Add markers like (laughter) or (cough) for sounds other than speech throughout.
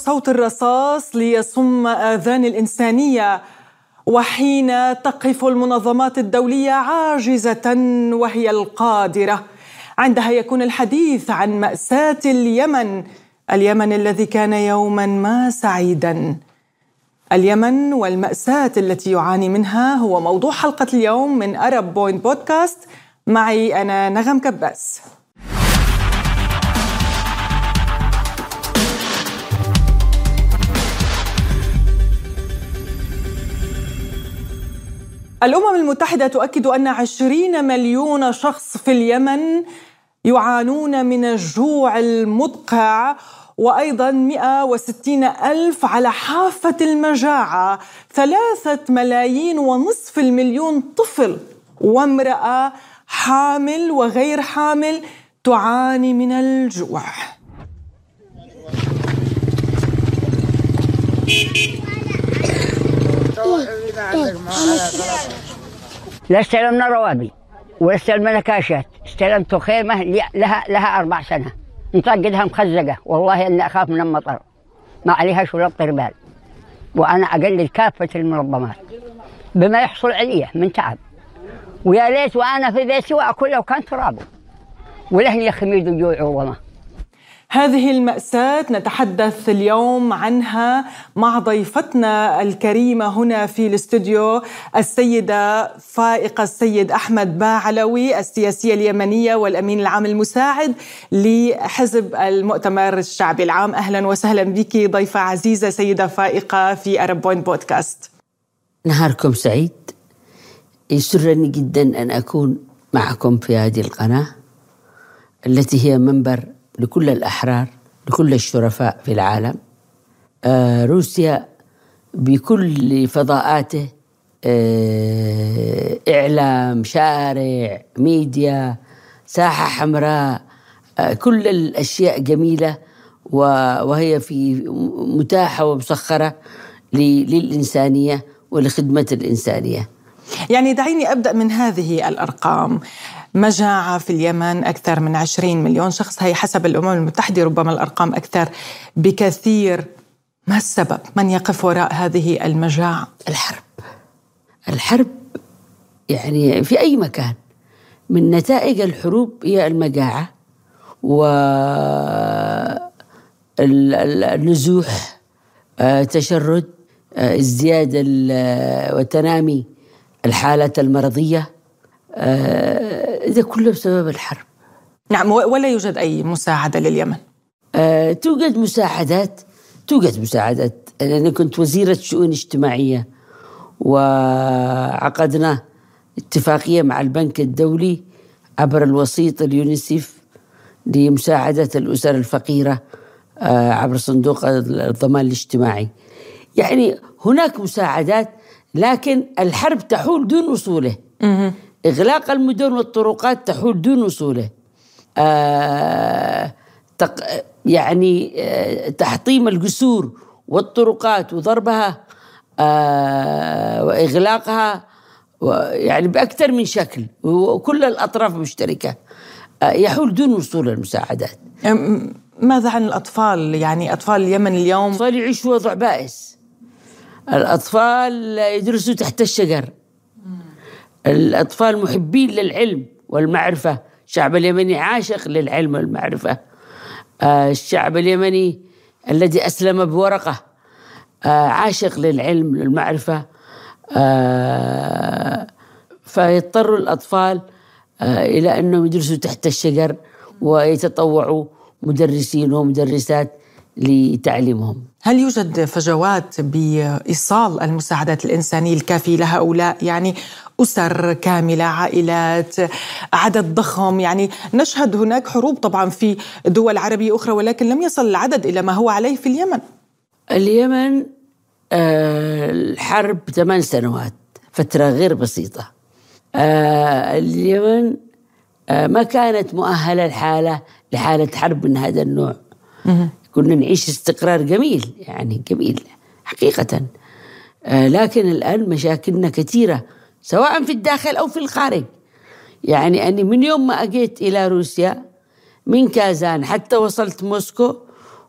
صوت الرصاص ليصم آذان الإنسانية وحين تقف المنظمات الدولية عاجزة وهي القادرة. عندها يكون الحديث عن مأساة اليمن اليمن الذي كان يوما ما سعيدا. اليمن والمأساة التي يعاني منها هو موضوع حلقة اليوم من أرب بوينت بودكاست. معي أنا نغم كباس. الأمم المتحدة تؤكد أن عشرين مليون شخص في اليمن يعانون من الجوع المدقع وأيضا 160 ألف على حافة المجاعة. ثلاثة ملايين ونصف المليون طفل وامرأة حامل وغير حامل تعاني من الجوع. لا استلمنا روابي ولا استلمنا كاشات استلمت خيمة لها لها أربع سنة. مطقدها مخزقة والله إني أخاف من المطر. ما عليها شرب طربال وأنا أقلل كافة المنظمات. بما يحصل علي من تعب. ويا ليت وأنا في بيتي وأكل لو كان ترابه ولهني خميد وجوع وظما. هذه المأساة نتحدث اليوم عنها مع ضيفتنا الكريمة هنا في الاستوديو السيدة فائقة السيد أحمد باعلوي السياسية اليمنية والأمين العام المساعد لحزب المؤتمر الشعبي العام. أهلا وسهلا بك ضيفة عزيزة سيدة فائقة في أرب بوينت بودكاست. نهاركم سعيد. يسرني جدا أن أكون معكم في هذه القناة التي هي منبر لكل الأحرار لكل الشرفاء في العالم. آه روسيا بكل فضاءاته آه إعلام شارع ميديا ساحة حمراء آه كل الأشياء جميلة وهي في متاحة ومسخرة للإنسانية ولخدمة الإنسانية. يعني دعيني أبدأ من هذه الأرقام. مجاعة في اليمن أكثر من 20 مليون شخص هي حسب الأمم المتحدة ربما الأرقام أكثر بكثير ما السبب؟ من يقف وراء هذه المجاعة؟ الحرب الحرب يعني في أي مكان من نتائج الحروب هي المجاعة و النزوح آه، تشرد آه، ازدياد وتنامي الحالة المرضية ده كله بسبب الحرب. نعم ولا يوجد أي مساعدة لليمن؟ أه توجد مساعدات توجد مساعدات. أنا كنت وزيرة شؤون اجتماعية وعقدنا اتفاقية مع البنك الدولي عبر الوسيط اليونيسيف لمساعدة الأسر الفقيرة أه عبر صندوق الضمان الاجتماعي. يعني هناك مساعدات لكن الحرب تحول دون وصوله. إغلاق المدن والطرقات تحول دون وصوله. آه تق يعني آه تحطيم الجسور والطرقات وضربها آه وإغلاقها يعني بأكثر من شكل وكل الأطراف مشتركة. آه يحول دون وصول المساعدات. ماذا عن الأطفال؟ يعني أطفال اليمن اليوم؟ الأطفال يعيشوا وضع بائس. الأطفال يدرسوا تحت الشجر. الأطفال محبين للعلم والمعرفة. الشعب اليمني عاشق للعلم والمعرفة. آه، الشعب اليمني الذي أسلم بورقة آه، عاشق للعلم والمعرفة. آه، فيضطر الأطفال إلى أنهم يدرسوا تحت الشجر ويتطوعوا مدرسين ومدرسات لتعليمهم. هل يوجد فجوات بإيصال المساعدات الإنسانية الكافية لهؤلاء؟ يعني أسر كاملة عائلات عدد ضخم. يعني نشهد هناك حروب طبعا في دول عربية أخرى ولكن لم يصل العدد إلى ما هو عليه في اليمن. اليمن آه الحرب ثمان سنوات فترة غير بسيطة. آه اليمن آه ما كانت مؤهلة الحاله لحالة حرب من هذا النوع. كنا نعيش استقرار جميل يعني جميل حقيقة. لكن الآن مشاكلنا كثيرة. سواء في الداخل أو في الخارج. يعني أني من يوم ما أجيت إلى روسيا من كازان حتى وصلت موسكو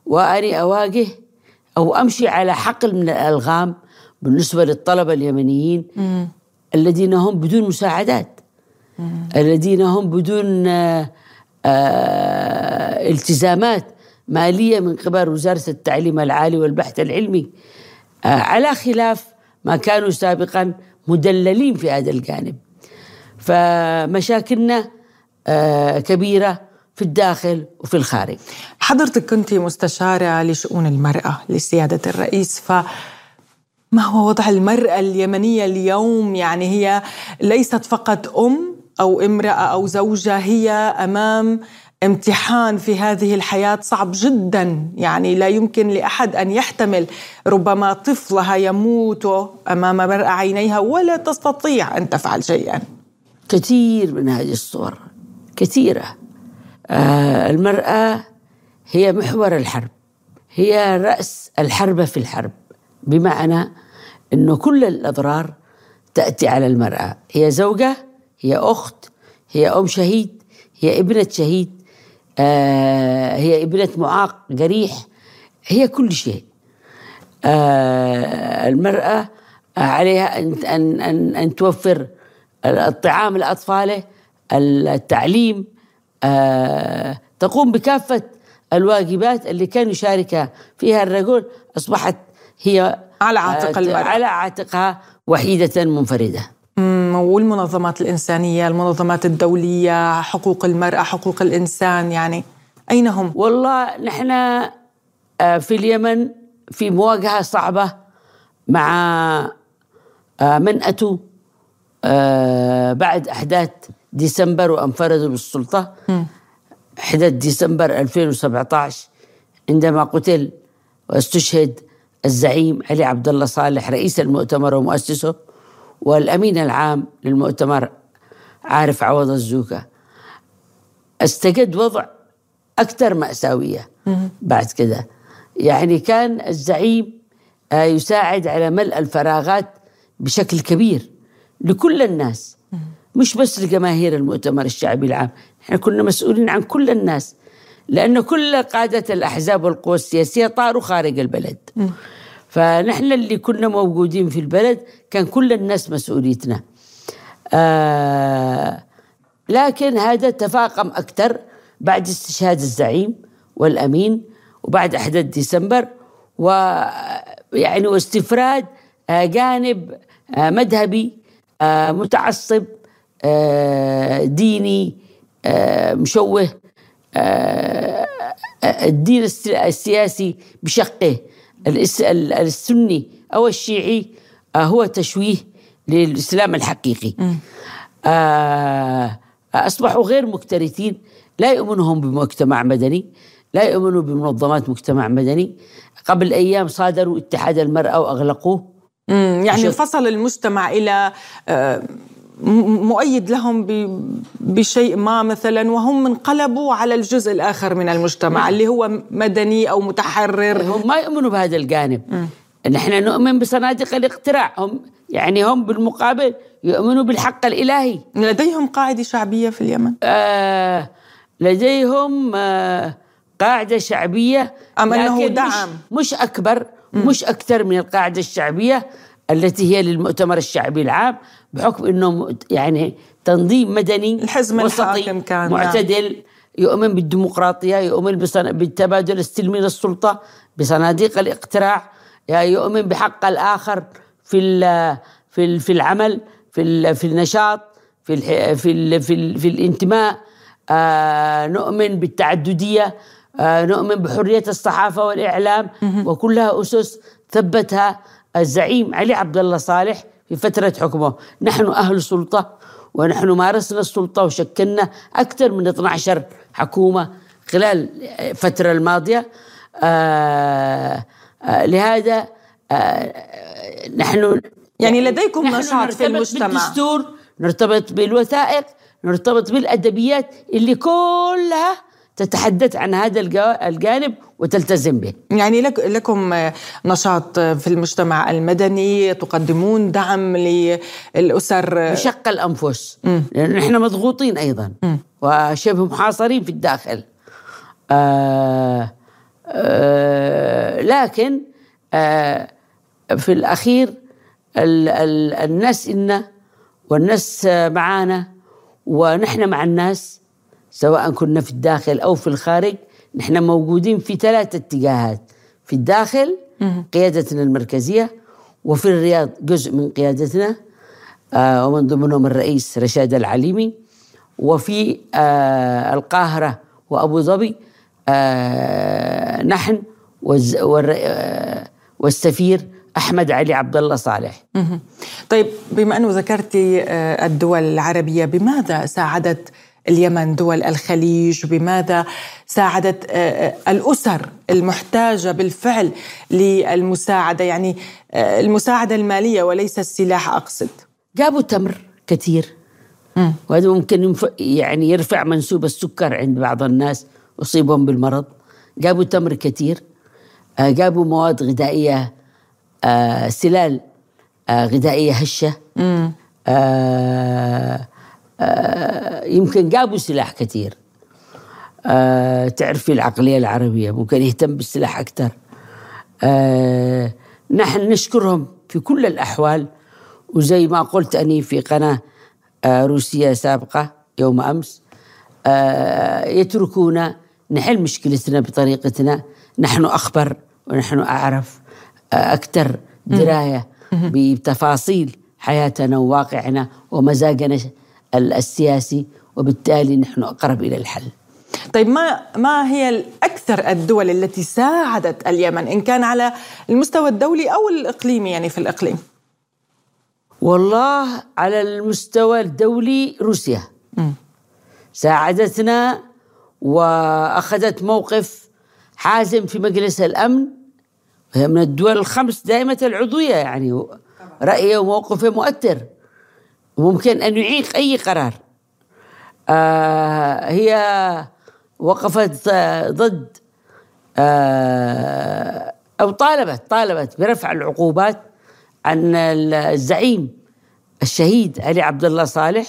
وأني أواجه أو أمشي على حقل من الألغام بالنسبة للطلبة اليمنيين الذين هم بدون مساعدات. الذين هم بدون آه، آه، التزامات مالية من قبل وزارة التعليم العالي والبحث العلمي. آه، على خلاف ما كانوا سابقا مدللين في هذا الجانب. فمشاكلنا كبيرة في الداخل وفي الخارج. حضرتك كنت مستشارة لشؤون المرأة لسيادة الرئيس ف ما هو وضع المرأة اليمنية اليوم؟ يعني هي ليست فقط أم أو امرأة أو زوجة هي أمام امتحان في هذه الحياة صعب جدا. يعني لا يمكن لأحد أن يحتمل ربما طفلها يموت أمام مرأة عينيها ولا تستطيع أن تفعل شيئا. كثير من هذه الصور كثيرة. آه المرأة هي محور الحرب هي رأس الحرب في الحرب. بمعنى أنه كل الأضرار تأتي على المرأة. هي زوجة هي أخت هي أم شهيد هي ابنة شهيد. آه هي ابنة معاق جريح. هي كل شيء. آه المرأة عليها أن, أن, أن, أن توفر الطعام لأطفاله التعليم آه تقوم بكافة الواجبات اللي كان يشارك فيها الرجل. أصبحت هي على عاتق المرأة. على عاتقها وحيدة منفردة. والمنظمات الإنسانية المنظمات الدولية حقوق المرأة حقوق الإنسان يعني أين هم؟ والله نحن آه، في اليمن في مواجهة صعبة مع آه، من أتوا آه، بعد أحداث ديسمبر وأنفردوا بالسلطة. أحداث ديسمبر 2017 عندما قتل واستشهد الزعيم علي عبد الله صالح رئيس المؤتمر ومؤسسه. والأمين العام للمؤتمر عارف عوض الزوكا استجد وضع أكثر مأساوية بعد كده. يعني كان الزعيم آه، يساعد على ملء الفراغات بشكل كبير لكل الناس مش بس لجماهير المؤتمر الشعبي العام. إحنا كنا مسؤولين عن كل الناس لأن كل قادة الأحزاب والقوى السياسية طاروا خارج البلد. فنحن اللي كنا موجودين في البلد كان كل الناس مسؤوليتنا. آه لكن هذا تفاقم أكثر بعد استشهاد الزعيم والأمين وبعد أحداث ديسمبر ويعني واستفراد آه جانب آه مذهبي آه متعصب ديني مشوه الدين السياسي بشقه. السني أو الشيعي آه، هو تشويه للإسلام الحقيقي. آه، أصبحوا غير مكترثين لا يؤمنهم بمجتمع مدني لا يؤمنوا بمنظمات مجتمع مدني. قبل أيام صادروا اتحاد المرأة وأغلقوه. يعني فصل المجتمع إلى آه، مؤيد لهم بشيء ما مثلا وهم انقلبوا على الجزء الآخر من المجتمع اللي هو مدني أو متحرر. هم ما يؤمنوا بهذا الجانب. نحن نؤمن بصناديق الاقتراع. هم يعني هم بالمقابل يؤمنوا بالحق الإلهي. لديهم قاعدة شعبية في اليمن؟ آه لديهم آه قاعدة شعبية أم أنه دعم مش, مش أكبر مش أكثر من القاعدة الشعبية. التي هي للمؤتمر الشعبي العام بحكم إنه يعني تنظيم مدني الحزب وسطي كان نعم. معتدل يؤمن بالديمقراطية يؤمن بالتبادل السلمي للسلطة بصناديق الاقتراع يعني يؤمن بحق الآخر في في في العمل في في النشاط في في في, في الانتماء. آه نؤمن بالتعددية آه نؤمن بحرية الصحافة والإعلام. وكلها أسس ثبتها الزعيم علي عبد الله صالح في فترة حكمه. نحن أهل سلطة ونحن مارسنا السلطة وشكلنا أكثر من 12 حكومة خلال الفترة الماضية. آه آه لهذا آه نحن يعني لديكم نشاط في المجتمع. بالدستور نرتبط بالوثائق نرتبط بالأدبيات اللي كلها تتحدث عن هذا الجانب وتلتزم به. يعني لك لكم نشاط في المجتمع المدني تقدمون دعم للأسر؟ بشق الأنفس. لأن نحن مضغوطين أيضا. م. وشبه محاصرين في الداخل. آه آه، لكن آه، في الأخير ال ال الناس إنا والناس معانا ونحن مع الناس سواء كنا في الداخل أو في الخارج نحن موجودين في ثلاثة اتجاهات. في الداخل قيادتنا المركزية وفي الرياض جزء من قيادتنا آه ومن ضمنهم الرئيس رشاد العليمي وفي آه القاهرة وأبو ظبي آه نحن والسفير أحمد علي عبد الله صالح. طيب بما أنه ذكرتي الدول العربية بماذا ساعدت اليمن دول الخليج. بماذا ساعدت آه، آه، الأسر المحتاجة بالفعل للمساعدة؟ يعني آه، المساعدة المالية وليس السلاح أقصد. جابوا تمر كثير. وهذا ممكن يعني يرفع منسوب السكر عند بعض الناس اصيبهم بالمرض. جابوا تمر كثير. جابوا مواد غذائية سلال غذائية هشة. آه، يمكن جابوا سلاح كثير. آه، تعرفي العقلية العربية ممكن يهتم بالسلاح أكثر. آه، نحن نشكرهم في كل الأحوال. وزي ما قلت أني في قناة روسية سابقة يوم أمس. يتركونا نحل مشكلتنا بطريقتنا. نحن أخبر ونحن أعرف أكثر دراية بتفاصيل حياتنا وواقعنا ومزاجنا السياسي. وبالتالي نحن أقرب إلى الحل. طيب ما ما هي الأكثر الدول التي ساعدت اليمن إن كان على المستوى الدولي أو الإقليمي يعني في الإقليم؟ والله على المستوى الدولي روسيا. م. ساعدتنا وأخذت موقف حازم في مجلس الأمن. وهي من الدول الخمس دائمة العضوية يعني رايه وموقفه مؤثر. ممكن أن يعيق أي قرار. هي وقفت ضد آه أو طالبت طالبت برفع العقوبات عن الزعيم الشهيد علي عبد الله صالح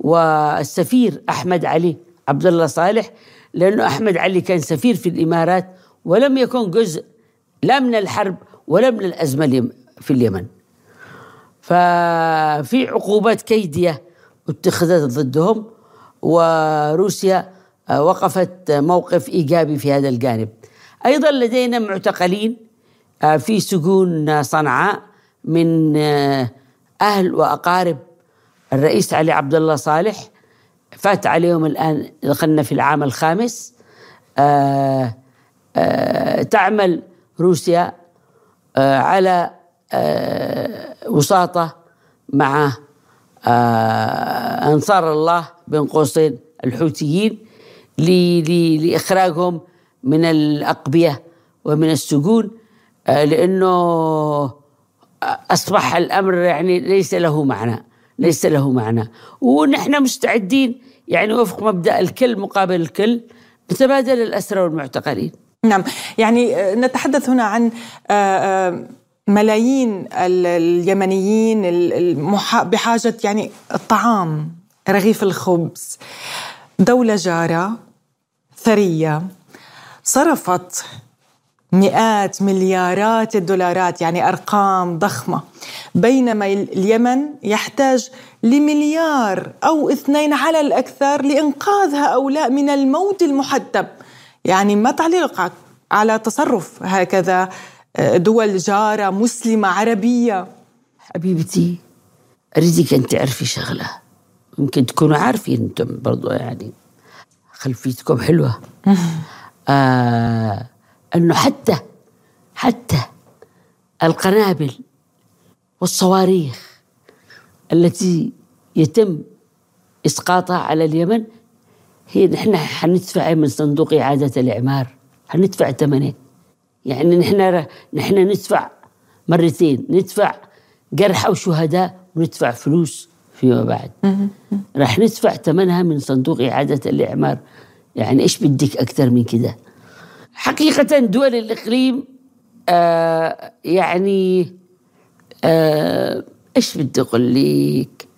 والسفير أحمد علي عبد الله صالح لأنه أحمد علي كان سفير في الإمارات ولم يكن جزء لا من الحرب ولا من الأزمة في اليمن. ففي عقوبات كيدية اتخذت ضدهم وروسيا آه، وقفت موقف إيجابي في هذا الجانب. أيضا لدينا معتقلين آه، في سجون صنعاء من آه، أهل وأقارب الرئيس علي عبد الله صالح. فات عليهم الآن دخلنا في العام الخامس. تعمل روسيا على وساطة مع أنصار الله بين قوسين الحوثيين لإخراجهم من الأقبية ومن السجون آه، لأنه أصبح الأمر يعني ليس له معنى ليس له معنى. ونحن مستعدين يعني وفق مبدأ الكل مقابل الكل نتبادل الأسرى والمعتقلين. نعم يعني نتحدث هنا عن ملايين اليمنيين بحاجة يعني الطعام رغيف الخبز دولة جارة ثرية. صرفت مئات مليارات الدولارات يعني أرقام ضخمة. بينما اليمن يحتاج لمليار أو اثنين على الأكثر لإنقاذ هؤلاء من الموت المحتم يعني ما تعليقك على تصرف هكذا دول جارة مسلمة عربية. حبيبتي أريدك أن تعرفي شغلة. يمكن تكونوا عارفين أنتم برضو يعني خلفيتكم حلوة. (laughs) آه أنه حتى حتى القنابل والصواريخ التي يتم إسقاطها على اليمن هي نحن حندفع من صندوق إعادة الإعمار. حندفع ثمنه. يعني نحن نحن ندفع مرتين ندفع جرحى وشهداء وندفع فلوس فيما بعد. راح ندفع ثمنها من صندوق إعادة الإعمار. يعني إيش بدك أكثر من كده؟ حقيقة دول الإقليم آه يعني آه إيش بدي أقول لك؟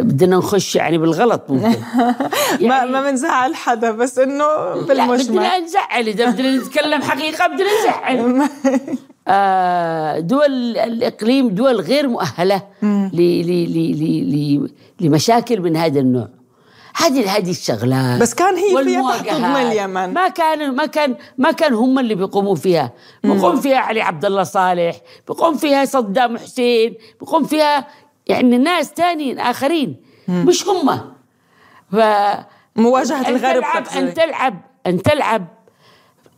بدنا نخش يعني بالغلط ممكن. ما (laughs) يعني- ما بنزعل حدا بس إنه بالمجمل. بدنا نزعل. إذا بدنا نتكلم حقيقة بدنا نزعل. (laughs) آه، دول الإقليم دول غير مؤهلة ل- ل- ل- ل- ل- لمشاكل من هذا النوع. هذه هذه الشغلات. بس كان هي فيها والمواجهات. تحت ضمن اليمن. ما كان ما كان ما كان هم اللي بيقوموا فيها. بيقوم فيها علي عبد الله صالح بيقوم فيها صدام حسين بيقوم فيها يعني ناس تانيين آخرين مش هم. ف مواجهة أن الغرب تلعب. أن تلعب أن تلعب.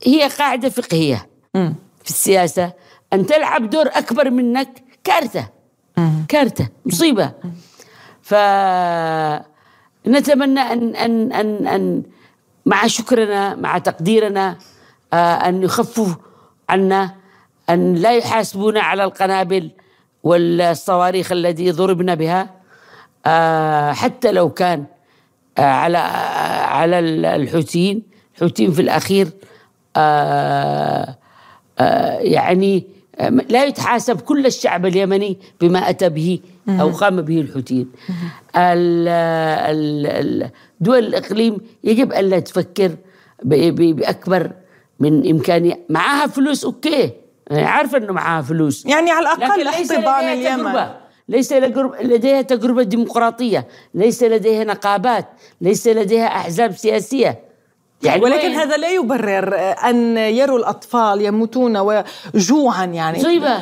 هي قاعدة فقهية في السياسة. أن تلعب دور أكبر منك كارثة. كارثة مصيبة. فنتمنى أن أن أن أن مع شكرنا مع تقديرنا آه، أن يخفوا عنا أن لا يحاسبونا على القنابل. والصواريخ التي ضربنا بها آه، حتى لو كان آه، على آه، على الحوثيين. الحوثيين في الأخير آه، يعني لا يتحاسب كل الشعب اليمني بما أتى به أو قام به الحوثيين. ال- ال- ال- دول الإقليم يجب أن لا تفكر ب- ب- بأكبر من إمكانية. معها فلوس أوكي. أنا عارفة أنه معها فلوس. يعني على الأقل أحتضان لديها اليمن. تجربة. ليس لديها تجربة ديمقراطية. ليس لديها نقابات. ليس لديها أحزاب سياسية. يعني ولكن وين؟ هذا لا يبرر أن يروا الأطفال يموتون جوعا يعني. مصيبة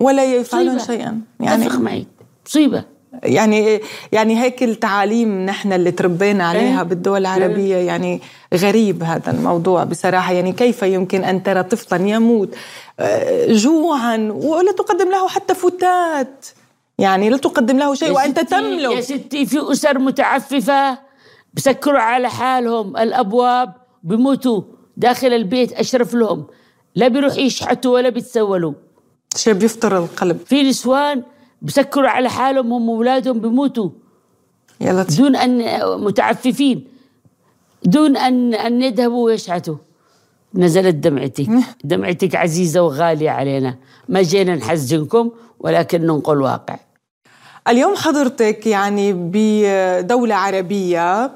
ولا يفعلون. شيئا. يعني اتفق معي. مصيبة يعني يعني هيك التعاليم نحن اللي تربينا عليها إيه. بالدول العربية يعني غريب هذا الموضوع بصراحة. يعني كيف يمكن أن ترى طفلا يموت آه، جوعا ولا تقدم له حتى فتات؟ يعني لا تقدم له شيء وأنت ستي- يا تملك ستي في أسر متعففة بسكروا على حالهم. الأبواب بموتوا داخل البيت أشرف لهم. لا بيروح يشحتوا ولا بيتسولوا. شيء بيفطر القلب. في نسوان بسكروا على حالهم هم وأولادهم بيموتوا لطيف دون أن متعففين. دون أن أن يذهبوا ويشحتوا نزلت دمعتك. دمعتك عزيزة وغالية علينا. ما جينا نحزنكم ولكن ننقل واقع اليوم حضرتك يعني بدولة عربية.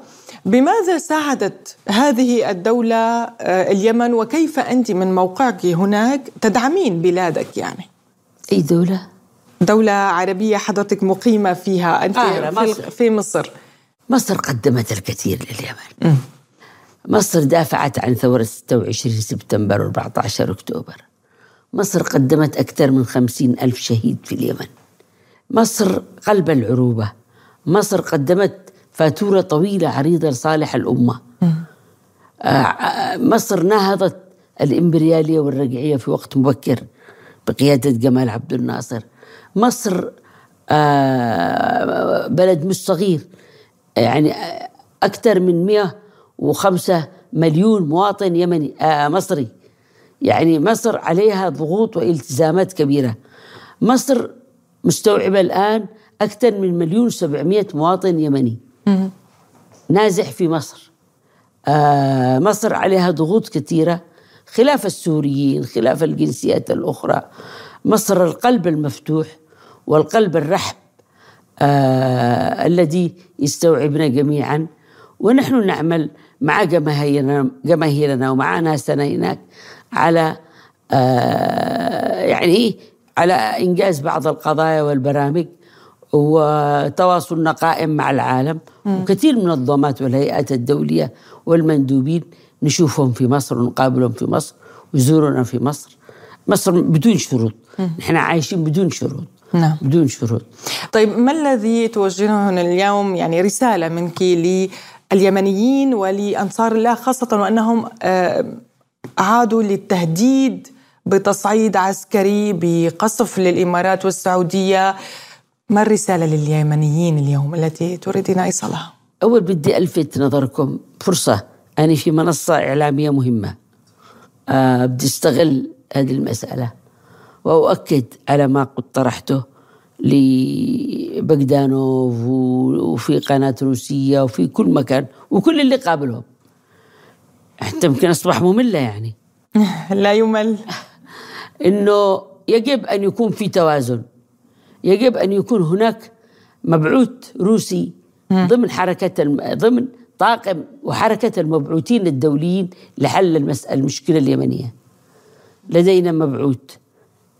بماذا ساعدت هذه الدولة آه، اليمن؟ وكيف أنت من موقعك هناك تدعمين بلادك يعني؟ أي دولة؟ دولة عربية حضرتك مقيمة فيها أنت قاهرة، في, مصر. في مصر. مصر قدمت الكثير لليمن. مصر دافعت عن ثورة 26 سبتمبر و14 أكتوبر. مصر قدمت أكثر من خمسين ألف شهيد في اليمن. مصر قلب العروبة. مصر قدمت فاتورة طويلة عريضة لصالح الأمة. آه، آه، مصر نهضت الإمبريالية والرجعية في وقت مبكر بقيادة جمال عبد الناصر. مصر آه، بلد مش صغير. يعني أكثر من 105 مليون مواطن يمني آه، مصري. يعني مصر عليها ضغوط والتزامات كبيرة. مصر مستوعبة الآن أكثر من مليون سبعمية مواطن يمني. نازح في مصر. آه مصر عليها ضغوط كثيرة. خلاف السوريين خلاف الجنسيات الأخرى. مصر القلب المفتوح. والقلب الرحب آه الذي يستوعبنا جميعا. ونحن نعمل مع جماهيرنا جماهيرنا ومع ناسنا هناك على آه يعني على إنجاز بعض القضايا والبرامج وتواصلنا قائم مع العالم. وكثير من المنظمات والهيئات الدولية والمندوبين نشوفهم في مصر ونقابلهم في مصر ويزورونا في مصر. مصر بدون شروط. نحن عايشين بدون شروط. نعم. بدون شروط. طيب ما الذي توجهه اليوم؟ يعني رسالة منك لليمنيين ولأنصار الله خاصة وأنهم آه، عادوا للتهديد بتصعيد عسكري بقصف للإمارات والسعودية. ما الرسالة لليمنيين اليوم التي تريدين إيصالها؟ أول بدي ألفت نظركم فرصة. أنا في منصة إعلامية مهمة. آه بدي أستغل هذه المسألة. وأؤكد على ما قد طرحته لبغدانوف وفي قناة روسية وفي كل مكان وكل اللي قابلهم. حتى يمكن أصبح مملة يعني. (laughs) لا يمل. إنه يجب أن يكون في توازن. يجب أن يكون هناك مبعوث روسي ضمن حركة ضمن طاقم وحركة المبعوثين الدوليين لحل المسألة المشكلة اليمنية. لدينا مبعوث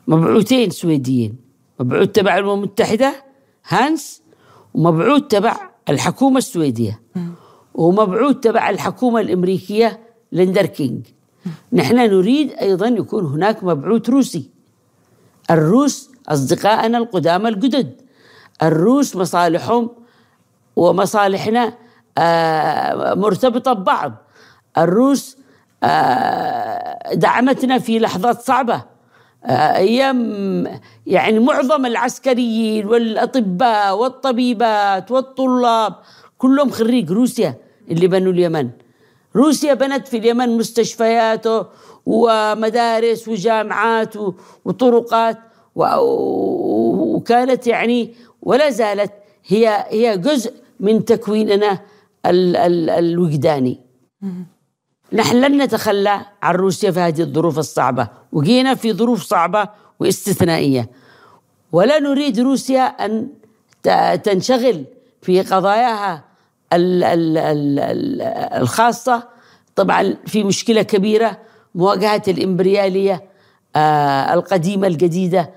مبعوثين سويديين. مبعوث تبع الأمم المتحدة هانس ومبعوث تبع الحكومة السويدية. ومبعوث تبع الحكومة الأمريكية ليندر كينج نحن نريد أيضا يكون هناك مبعوث روسي. الروس أصدقائنا القدامى الجدد. الروس مصالحهم ومصالحنا آه، مرتبطة ببعض. الروس آه، دعمتنا في لحظات صعبة. أيام يعني معظم العسكريين والأطباء والطبيبات والطلاب كلهم خريج روسيا اللي بنوا اليمن. روسيا بنت في اليمن مستشفيات ومدارس وجامعات وطرقات وكانت يعني ولا زالت هي هي جزء من تكويننا الوجداني. نحن لن نتخلى عن روسيا في هذه الظروف الصعبة وجينا في ظروف صعبة واستثنائية. ولا نريد روسيا أن تنشغل في قضاياها الخاصة. طبعا في مشكلة كبيرة مواجهة الإمبريالية آه، القديمة الجديدة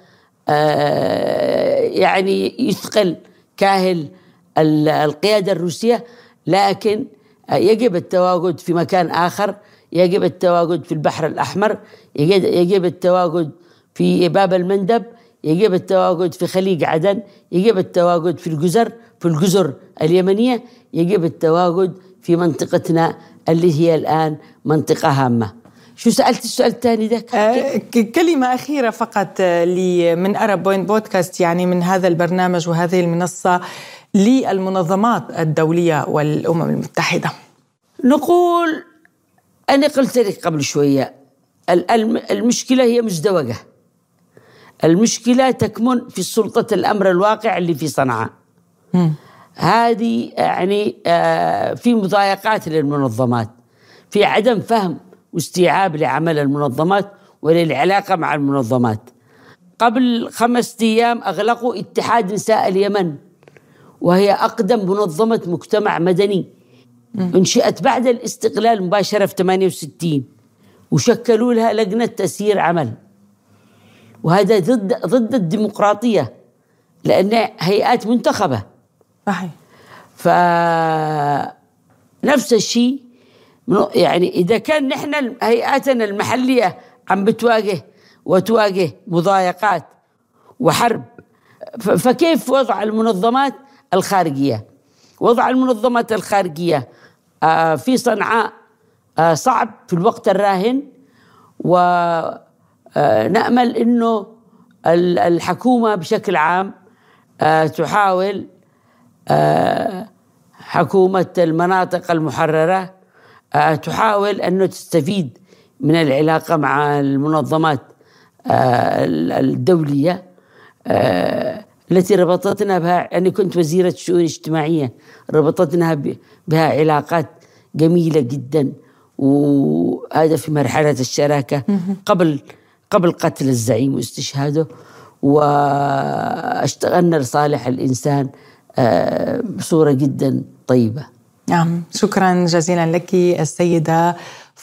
آه، يعني يثقل كاهل القيادة الروسية. لكن يجب التواجد في مكان آخر يجب التواجد في البحر الأحمر يجب التواجد في باب المندب يجب التواجد في خليج عدن يجب التواجد في الجزر في الجزر اليمنية يجب التواجد في منطقتنا اللي هي الآن منطقة هامة. شو سألت؟ السؤال الثاني ذاك؟ آه كلمة أخيرة فقط لي من أرب بوين بودكاست يعني من هذا البرنامج وهذه المنصة. للمنظمات الدولية والأمم المتحدة. نقول أنا قلت لك قبل شوية المشكلة هي مزدوجة. المشكلة تكمن في سلطة الأمر الواقع اللي في صنعاء. هذه يعني آه، في مضايقات للمنظمات في عدم فهم واستيعاب لعمل المنظمات وللعلاقة مع المنظمات. قبل خمسة أيام أغلقوا اتحاد نساء اليمن. وهي أقدم منظمة مجتمع مدني. انشئت بعد الاستقلال مباشرة في 68 وشكلوا لها لجنة تسيير عمل. وهذا ضد ضد الديمقراطية لأن هيئات منتخبة. صحيح. ف نفس الشيء يعني إذا كان نحن هيئاتنا المحلية عم بتواجه وتواجه مضايقات وحرب فكيف وضع المنظمات؟ الخارجية. وضع المنظمات الخارجية آه، في صنعاء آه، صعب في الوقت الراهن. ونأمل آه، أنه الحكومة بشكل عام تحاول حكومة المناطق المحررة تحاول أنه تستفيد من العلاقة مع المنظمات الدولية التي ربطتنا بها أنا كنت وزيرة الشؤون الاجتماعية ربطتنا بها علاقات جميلة جدا وهذا في مرحلة الشراكة قبل قبل قتل الزعيم واستشهاده واشتغلنا لصالح الإنسان آه، بصورة جدا طيبة. نعم شكرا جزيلا لك السيدة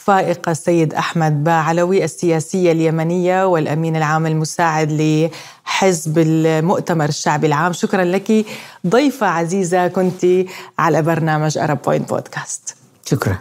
فائقة السيد أحمد باعلوي السياسية اليمنية والأمين العام المساعد لحزب المؤتمر الشعبي العام. شكرا لك ضيفة عزيزة كنت على برنامج أرب بوينت بودكاست. شكرا.